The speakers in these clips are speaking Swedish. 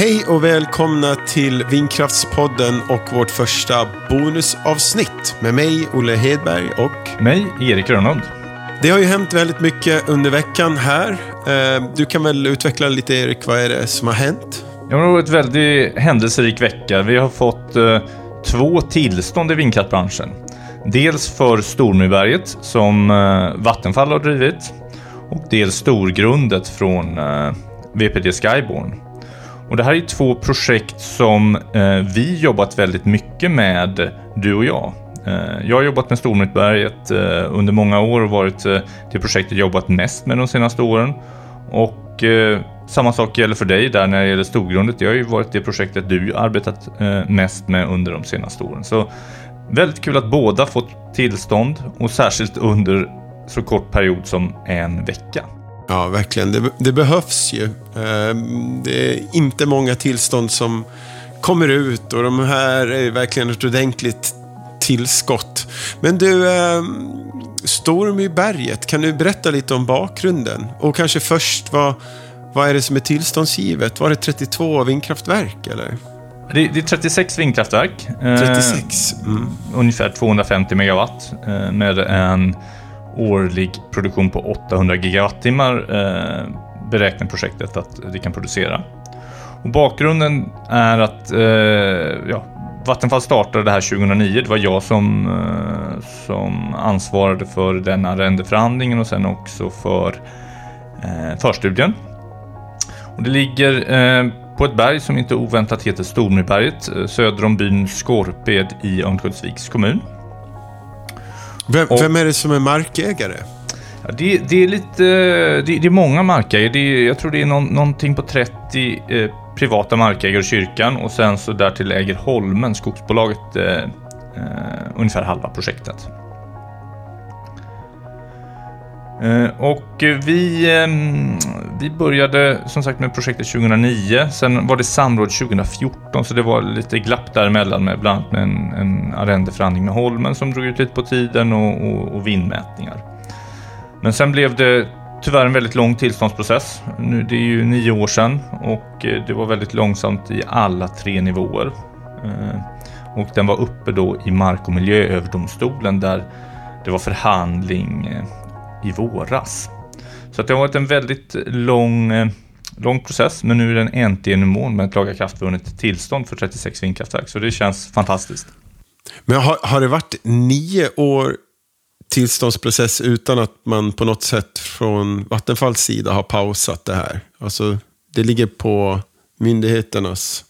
Hej och välkomna till Vindkraftspodden och vårt första bonusavsnitt med mig, Olle Hedberg och Mig, Erik Rönnlund. Det har ju hänt väldigt mycket under veckan här. Eh, Du kan väl utveckla lite Erik, vad är det som har hänt? Det har varit en väldigt händelserik vecka. Vi har fått eh, två tillstånd i vindkraftbranschen. Dels för Stormyrberget som eh, Vattenfall har drivit och dels Storgrundet från VPD Skyborn. Och det här är två projekt som eh, vi jobbat väldigt mycket med, du och jag. Eh, jag har jobbat med Stormyrberget eh, under många år och varit eh, det projektet jag jobbat mest med de senaste åren. Och eh, samma sak gäller för dig där när det gäller Storgrundet. Det har ju varit det projektet du arbetat eh, mest med under de senaste åren. Så väldigt kul att båda fått tillstånd och särskilt under så kort period som en vecka. Ja, verkligen. Det, det behövs ju. Eh, Det är inte många tillstånd som kommer ut och de här är verkligen ett ordentligt tillskott. Men du, eh, Storm i berget, kan du berätta lite om bakgrunden? Och kanske först, vad, vad är det som är tillståndsgivet? Var det 32 vindkraftverk eller? Det, det är 36 vindkraftverk. eh, 36? Mm. ungefär 250 megawatt eh, med en årlig produktion på 800 gigawattimmar eh, beräknar projektet att det kan producera. Och bakgrunden är att eh, ja, Vattenfall startade det här 2009. Det var jag som, eh, som ansvarade för den arrendeförhandlingen och sen också för eh, förstudien. Och det ligger eh, på ett berg som inte oväntat heter Stormyrberget eh, söder om byn Skorped i Örnsköldsviks kommun. Vem, Och- vem är det som är markägare? Ja, det, det är lite, det, det är många markägare. Är, jag tror det är någon, någonting på 30 eh, privata markägare och kyrkan och sen så därtill äger Holmen, skogsbolaget, eh, eh, ungefär halva projektet. Eh, och vi, ehm, vi började som sagt med projektet 2009. Sen var det samråd 2014 så det var lite glapp däremellan med bland annat en, en arrendeförhandling med Holmen som drog ut lite på tiden och, och, och vindmätningar. Men sen blev det tyvärr en väldigt lång tillståndsprocess. Nu, det är ju nio år sedan och eh, det var väldigt långsamt i alla tre nivåer. Eh, och den var uppe då i Mark och miljööverdomstolen där det var förhandling i våras. Så det har varit en väldigt lång, eh, lång process men nu är den äntligen i mål med ett lagakraftvunnet tillstånd för 36 vindkraftverk. Så det känns fantastiskt. Men har, har det varit nio år tillståndsprocess utan att man på något sätt från Vattenfalls sida har pausat det här? Alltså, det ligger på myndigheternas...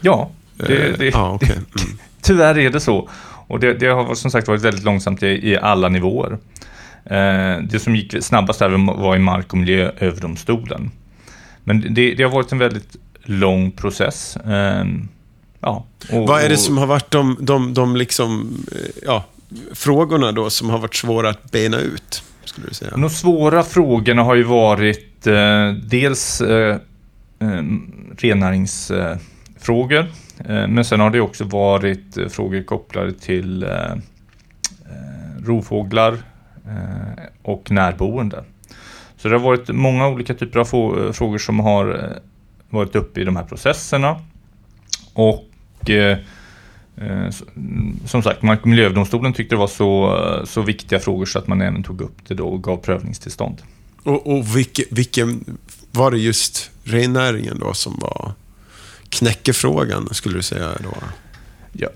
Ja, det, eh, det, ja, okej. mm. Tyvärr är det så. Och det, det har som sagt varit väldigt långsamt i, i alla nivåer. Eh, det som gick snabbast där var i Mark och miljööverdomstolen. Men det, det har varit en väldigt lång process. Eh, ja, och, Vad är det som har varit de, de, de liksom, eh, ja, frågorna då som har varit svåra att bena ut? Skulle du säga? De svåra frågorna har ju varit eh, dels eh, eh, rennäringsfrågor. Men sen har det också varit eh, frågor kopplade till rovfåglar och närboende. Så det har varit många olika typer av eh, frågor som har eh, varit uppe i de här processerna. Och eh, Eh, Som sagt, Mark och miljööverdomstolen tyckte det var så, eh, så viktiga frågor så att man även tog upp det då och gav prövningstillstånd. Och, och vilken, vilken, var det just rennäringen då som var knäckefrågan, skulle du säga då? Ja.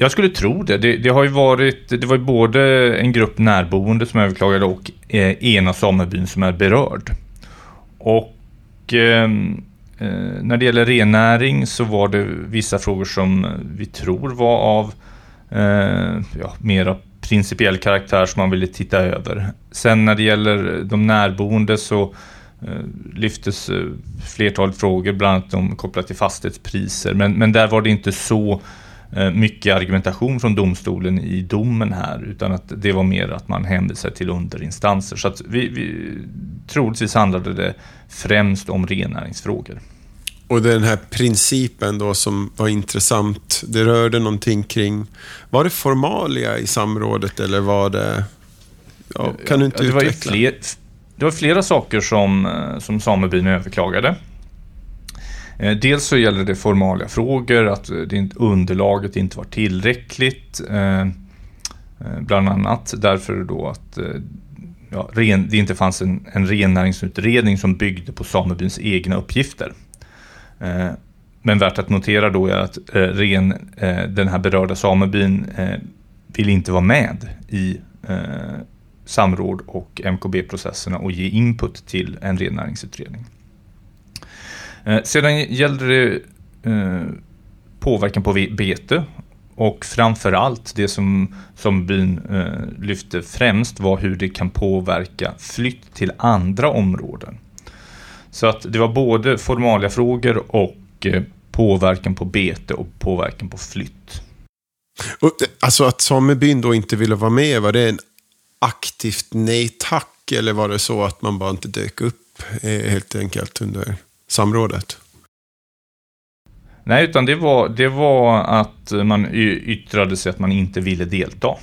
Jag skulle tro det. det. Det har ju varit, det var ju både en grupp närboende som överklagade och eh, ena samebyn som är berörd. Och ehm, eh, när det gäller rennäring så var det vissa frågor som vi tror var av eh, ja, mer principiell karaktär som man ville titta över. Sen när det gäller de närboende så eh, lyftes eh, flertalet frågor, bland annat de kopplat till fastighetspriser. Men, men där var det inte så mycket argumentation från domstolen i domen här, utan att det var mer att man hänvisade till underinstanser. Så att vi, vi, troligtvis handlade det främst om rennäringsfrågor. Och den här principen då som var intressant, det rörde någonting kring... Var det formalia i samrådet eller var det... Ja, kan du inte Ja, det var utveckla? fler, det var flera saker som, eh, som samebyn överklagade. Eh, dels så gäller det formalia frågor, att eh, underlaget inte var tillräckligt. Eh, bland annat därför då att ja, ren, det inte fanns en, en rennäringsutredning som byggde på samebyns egna uppgifter. Men värt att notera då är att ren, den här berörda samebyn vill inte vara med i samråd och MKB-processerna och ge input till en rennäringsutredning. Eh, sedan gällde det eh, påverkan på bete och framförallt det som, som byn eh, lyfte främst var hur det kan påverka flytt till andra områden. Så att det var både formaliafrågor och eh, påverkan på bete och påverkan på flytt. Och, eh, alltså att samebyn då inte ville vara med, var det en aktivt nej tack? Eller var det så att man bara inte dök upp helt enkelt under samrådet? Nej, utan det var, det var att man yttrade sig att man inte ville delta.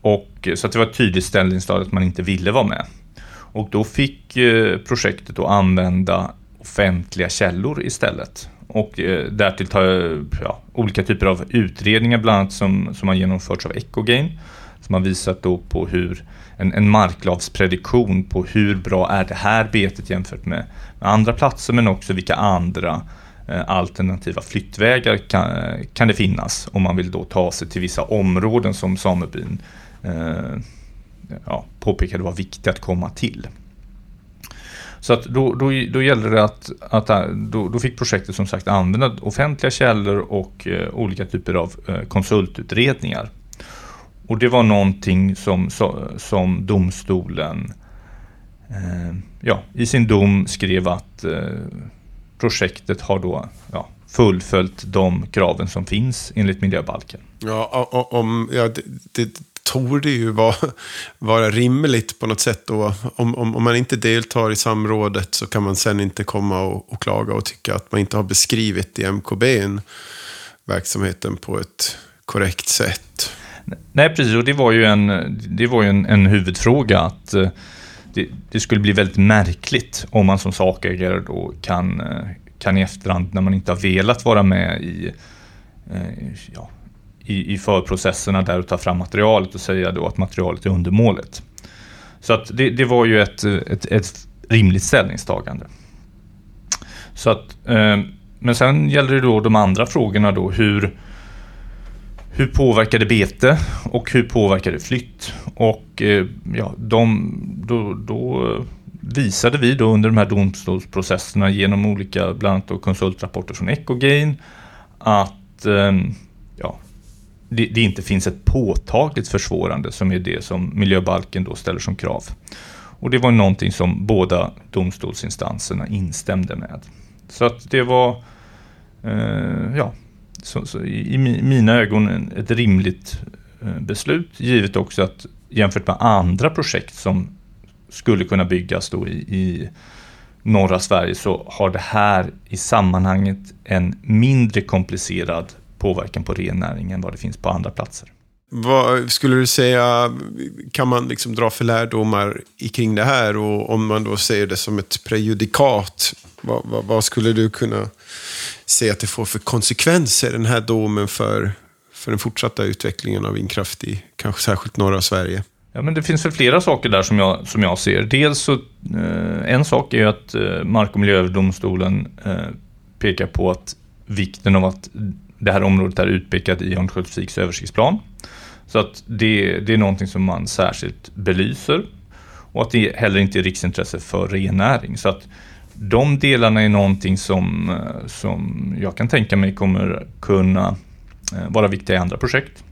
Och, så att det var ett tydligt ställningstagande att man inte ville vara med. Och då fick eh, projektet att använda offentliga källor istället. Och eh, därtill ta ja, olika typer av utredningar, bland annat som, som har genomförts av Ecogain som har visat då på hur en, en marklavsprediktion på hur bra är det här betet jämfört med, med andra platser men också vilka andra eh, alternativa flyttvägar kan, kan det finnas om man vill då ta sig till vissa områden som samebyn eh, ja, påpekade var viktigt att komma till. Så att då, då, då gällde det att, att eh, då, då, fick projektet som sagt använda offentliga källor och eh, olika typer av eh, konsultutredningar och det var någonting som, som domstolen eh, ja, i sin dom skrev att eh, projektet har då ja, fullföljt de kraven som finns enligt miljöbalken. Ja, om, ja det, det torde ju vara, vara rimligt på något sätt då. Om, om, om, man inte deltar i samrådet så kan man sen inte komma och, och klaga och tycka att man inte har beskrivit i MKB verksamheten på ett korrekt sätt. Nej, precis. Och det var ju en, det var ju en, en huvudfråga att eh, det, det, skulle bli väldigt märkligt om man som sakägare då kan, eh, kan i efterhand, när man inte har velat vara med i, eh, ja, i, i förprocesserna där och ta fram materialet och säga då att materialet är undermålet. Så att det, det var ju ett, ett, ett rimligt ställningstagande. Så att, men sen gäller det då de andra frågorna då, hur, hur påverkar det bete och hur påverkar det flytt? Och eh, ja, de, då, då visade vi då under de här domstolsprocesserna genom olika, bland annat konsultrapporter från Ecogain, att ehm, ja, det, det, inte finns ett påtagligt försvårande som är det som miljöbalken då ställer som krav. Och det var någonting som båda domstolsinstanserna instämde med. Så att det var eh, ja, så, så i, i, mina ögon ett rimligt eh, beslut, givet också att jämfört med andra projekt som skulle kunna byggas då i, i norra Sverige så har det här i sammanhanget en mindre komplicerad påverkan på rennäringen än vad det finns på andra platser. Vad skulle du säga, kan man liksom dra för lärdomar kring det här? Och om man då ser det som ett prejudikat, vad, vad, vad skulle du kunna se att det får för konsekvenser, den här domen, för, för den fortsatta utvecklingen av vindkraft i kanske särskilt norra Sverige? Ja, men det finns väl flera saker där som jag, som jag ser. Dels så, eh, en sak är ju att eh, Mark och miljööverdomstolen eh, pekar på att vikten av att det här området är utpekat i Örnsköldsviks översiktsplan. Så att det, det är någonting som man särskilt belyser och att det heller inte är riksintresse för rennäring. Så att de delarna är någonting som, eh, som jag kan tänka mig kommer kunna eh, vara viktiga i andra projekt.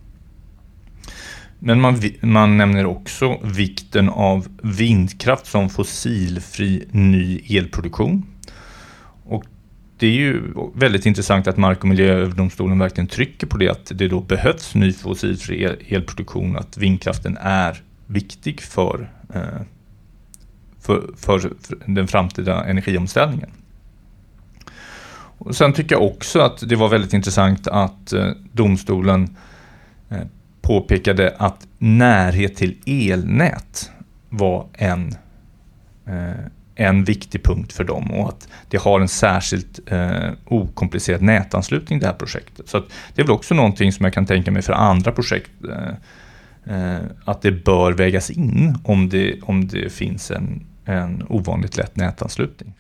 Men man, man nämner också vikten av vindkraft som fossilfri ny elproduktion. Det är ju väldigt intressant att Mark och miljööverdomstolen verkligen trycker på det, att det då behövs ny fossilfri elproduktion, att vindkraften är viktig eh, för för, för den framtida energiomställningen. Och sen tycker jag också att det var väldigt intressant att eh, domstolen eh, påpekade att närhet till elnät var en, en viktig punkt för dem och att det har en särskilt eh, okomplicerad nätanslutning det här projektet. Så det är väl också någonting som jag kan tänka mig för andra projekt. Eh, eh, att det bör vägas in om det, om det finns en, en ovanligt lätt nätanslutning.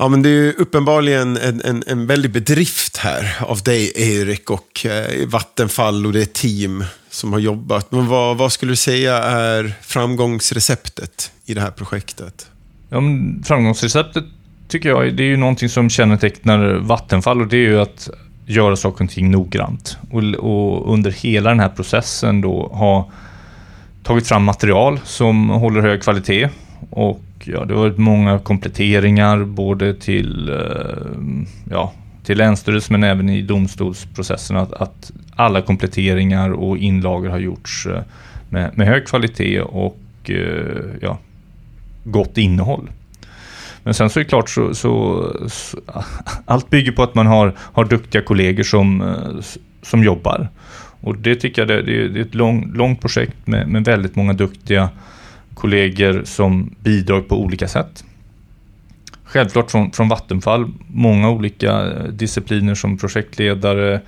Ja, men det är ju uppenbarligen en, en, en väldig bedrift här av dig, Erik, och eh, Vattenfall och det team som har jobbat. Men vad, vad skulle du säga är framgångsreceptet i det här projektet? Ja, framgångsreceptet tycker jag det är ju någonting som kännetecknar Vattenfall och det är ju att göra saker och ting noggrant. Och, och under hela den här processen då ha tagit fram material som håller hög kvalitet och ja, det har varit många kompletteringar både till, eh, ja, till länsstyrelsen men även i domstolsprocessen att, att alla kompletteringar och inlagor har gjorts eh, med, med hög kvalitet och eh, ja, gott innehåll. Men sen så är det klart så, så, så, allt bygger på att man har, har duktiga kollegor som, eh, som jobbar. Och det tycker jag det, det är ett lång, långt projekt med, med väldigt många duktiga kollegor som bidrar på olika sätt. Självklart från, från Vattenfall, många olika eh, discipliner som projektledare,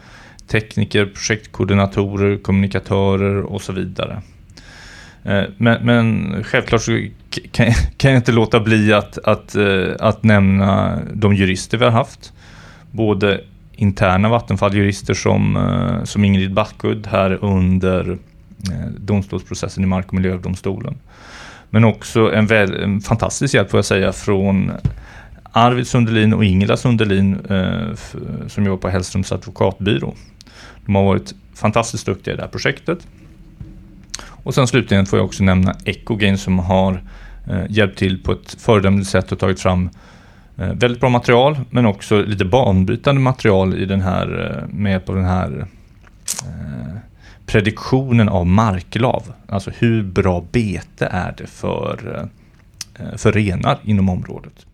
tekniker, projektkoordinatorer, kommunikatörer och så vidare. Eh, men, men självklart så kan, kan jag inte låta bli att, att, eh, att nämna de jurister vi har haft. Både interna Vattenfall-jurister som, eh, som Ingrid Backud här under eh, domstolsprocessen i Mark och miljödomstolen. Men också en, väl, en fantastisk hjälp får jag säga från Arvid Sundelin och Ingela Sundelin eh, som jobbar på Hellströms advokatbyrå. De har varit fantastiskt duktiga i det här projektet. Och sen slutligen får jag också nämna Ecogain som har eh, Eh, hjälpt till på ett föredömligt sätt och tagit fram eh, väldigt bra material men också lite banbrytande material i den här, eh, med på den här eh, prediktionen av marklav. Alltså hur bra bete är det för, eh, för renar inom området.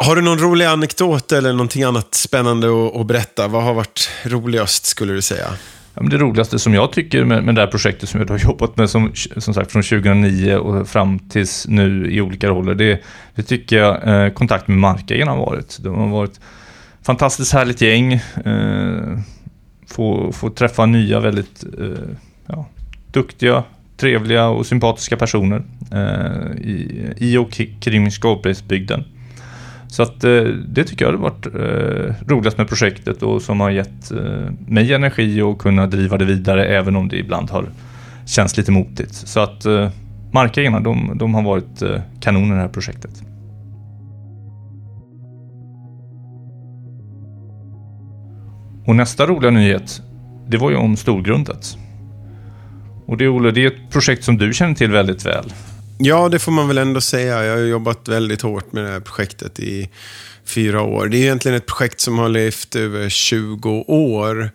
Har du någon rolig anekdot eller någonting annat spännande att, berätta? Vad har varit roligast skulle du säga? Ja, det roligaste som jag tycker med, med det här projektet som jag har jobbat med som, som sagt från 2009 och fram tills nu i olika roller. Det, det tycker jag eh, kontakt med markägarna har varit. De har varit fantastiskt härligt gäng. Eh, få, få träffa nya väldigt eh, ja, duktiga, trevliga och sympatiska personer eh, i, i och kring Skåpesbygden. Så att eh, det tycker jag har varit eh, roligast med projektet och som har gett eh, mig energi och kunna driva det vidare även om det ibland har känts lite motigt. Så att eh, markägarna, de, de har varit eh, kanoner i det här projektet. Och nästa roliga nyhet, det var ju om Storgrundet. Och det, Olle, det är ett projekt som du känner till väldigt väl. Ja, det får man väl ändå säga. Jag har jobbat väldigt hårt med det här projektet i fyra år. Det är egentligen ett projekt som har levt över 20 år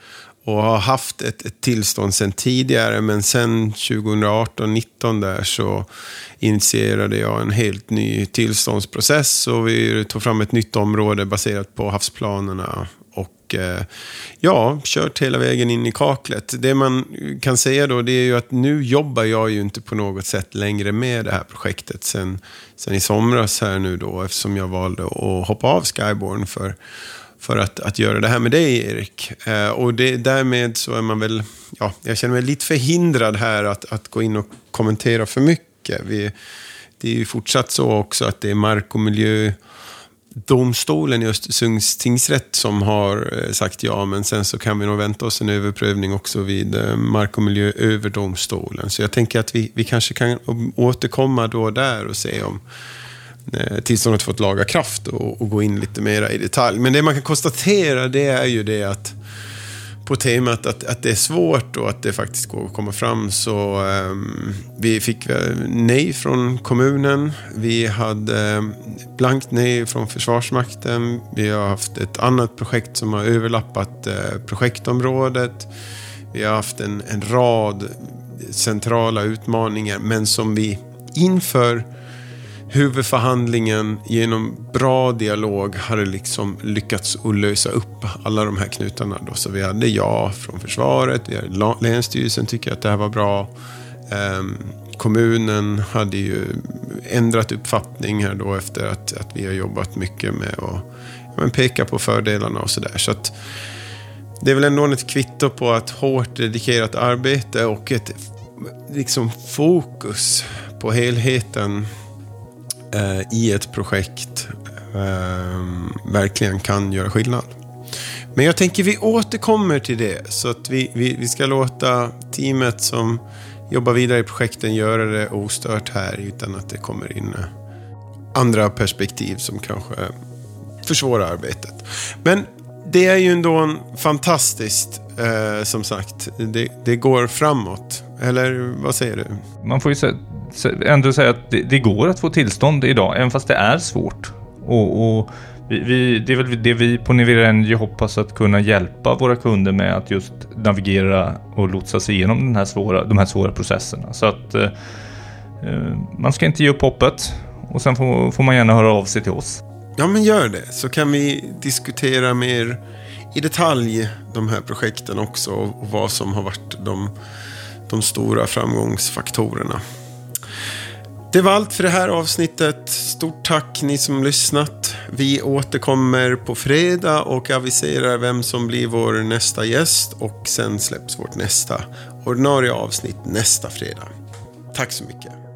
och har haft ett, ett tillstånd sedan tidigare. Men sen 2018-19 där så initierade jag en helt ny tillståndsprocess och vi tog fram ett nytt område baserat på havsplanerna Eh, ja, kört hela vägen in i kaklet. Det man kan säga då det är ju att nu jobbar jag ju inte på något sätt längre med det här projektet sen, sen i somras här nu då eftersom jag valde att hoppa av Skyborn för, för att, att göra det här med dig Erik. Eh, och det, därmed så är man väl, ja, jag känner mig lite förhindrad här att, att gå in och kommentera för mycket. Vi, det är ju fortsatt så också att det är mark och miljö domstolen i Östersunds tingsrätt som har eh, sagt ja, men sen så kan vi nog vänta oss en överprövning också vid eh, Mark och miljööverdomstolen. Så jag tänker att vi, vi kanske kan återkomma då där och se om eh, tillståndet fått laga kraft och, och gå in lite mera i detalj. Men det man kan konstatera det är ju det att på temat att, att det är svårt och att det faktiskt går att komma fram. Så um, vi fick eh, nej från kommunen. Vi hade ehm, blankt nej från Försvarsmakten. Vi har haft ett annat projekt som har överlappat uh, projektområdet. Vi har haft en, en rad centrala utmaningar men som vi inför huvudförhandlingen genom bra dialog hade liksom lyckats att lösa upp alla de här knutarna. Då. Så vi hade ja från försvaret, vi hade Länsstyrelsen tycker att det här var bra. Um, kommunen hade ju ändrat uppfattning här då efter att, att vi har jobbat mycket med att ja, peka på fördelarna och sådär. Så att det är väl ändå ett kvitto på att hårt dedikerat arbete och ett liksom fokus på helheten eh, i ett projekt eh, verkligen kan göra skillnad. Men jag tänker vi återkommer till det. Så att vi, vi, vi ska låta teamet som jobbar vidare i projekten göra det ostört här utan att det kommer in eh, andra perspektiv som kanske försvårar arbetet. Men det är ju ändå fantastiskt, eh, som sagt. Det, det, går framåt. Eller vad säger du? Man får ju ändå säga att det, det, går att få tillstånd idag, även fast det är svårt. Och, och vi, vi, det är väl det vi på Nivera Energy hoppas att kunna hjälpa våra kunder med att just navigera och lotsa sig igenom den här svåra, de här svåra processerna. Så att eh, eh man ska inte ge upp hoppet och sen får, får man gärna höra av sig till oss. Ja, men gör det. Så kan vi diskutera mer i detalj de här projekten också och vad som har varit de, de stora framgångsfaktorerna. Det var allt för det här avsnittet. Stort tack ni som lyssnat. Vi återkommer på fredag och aviserar vem som blir vår nästa gäst och sen släpps vårt nästa ordinarie avsnitt nästa fredag. Tack så mycket.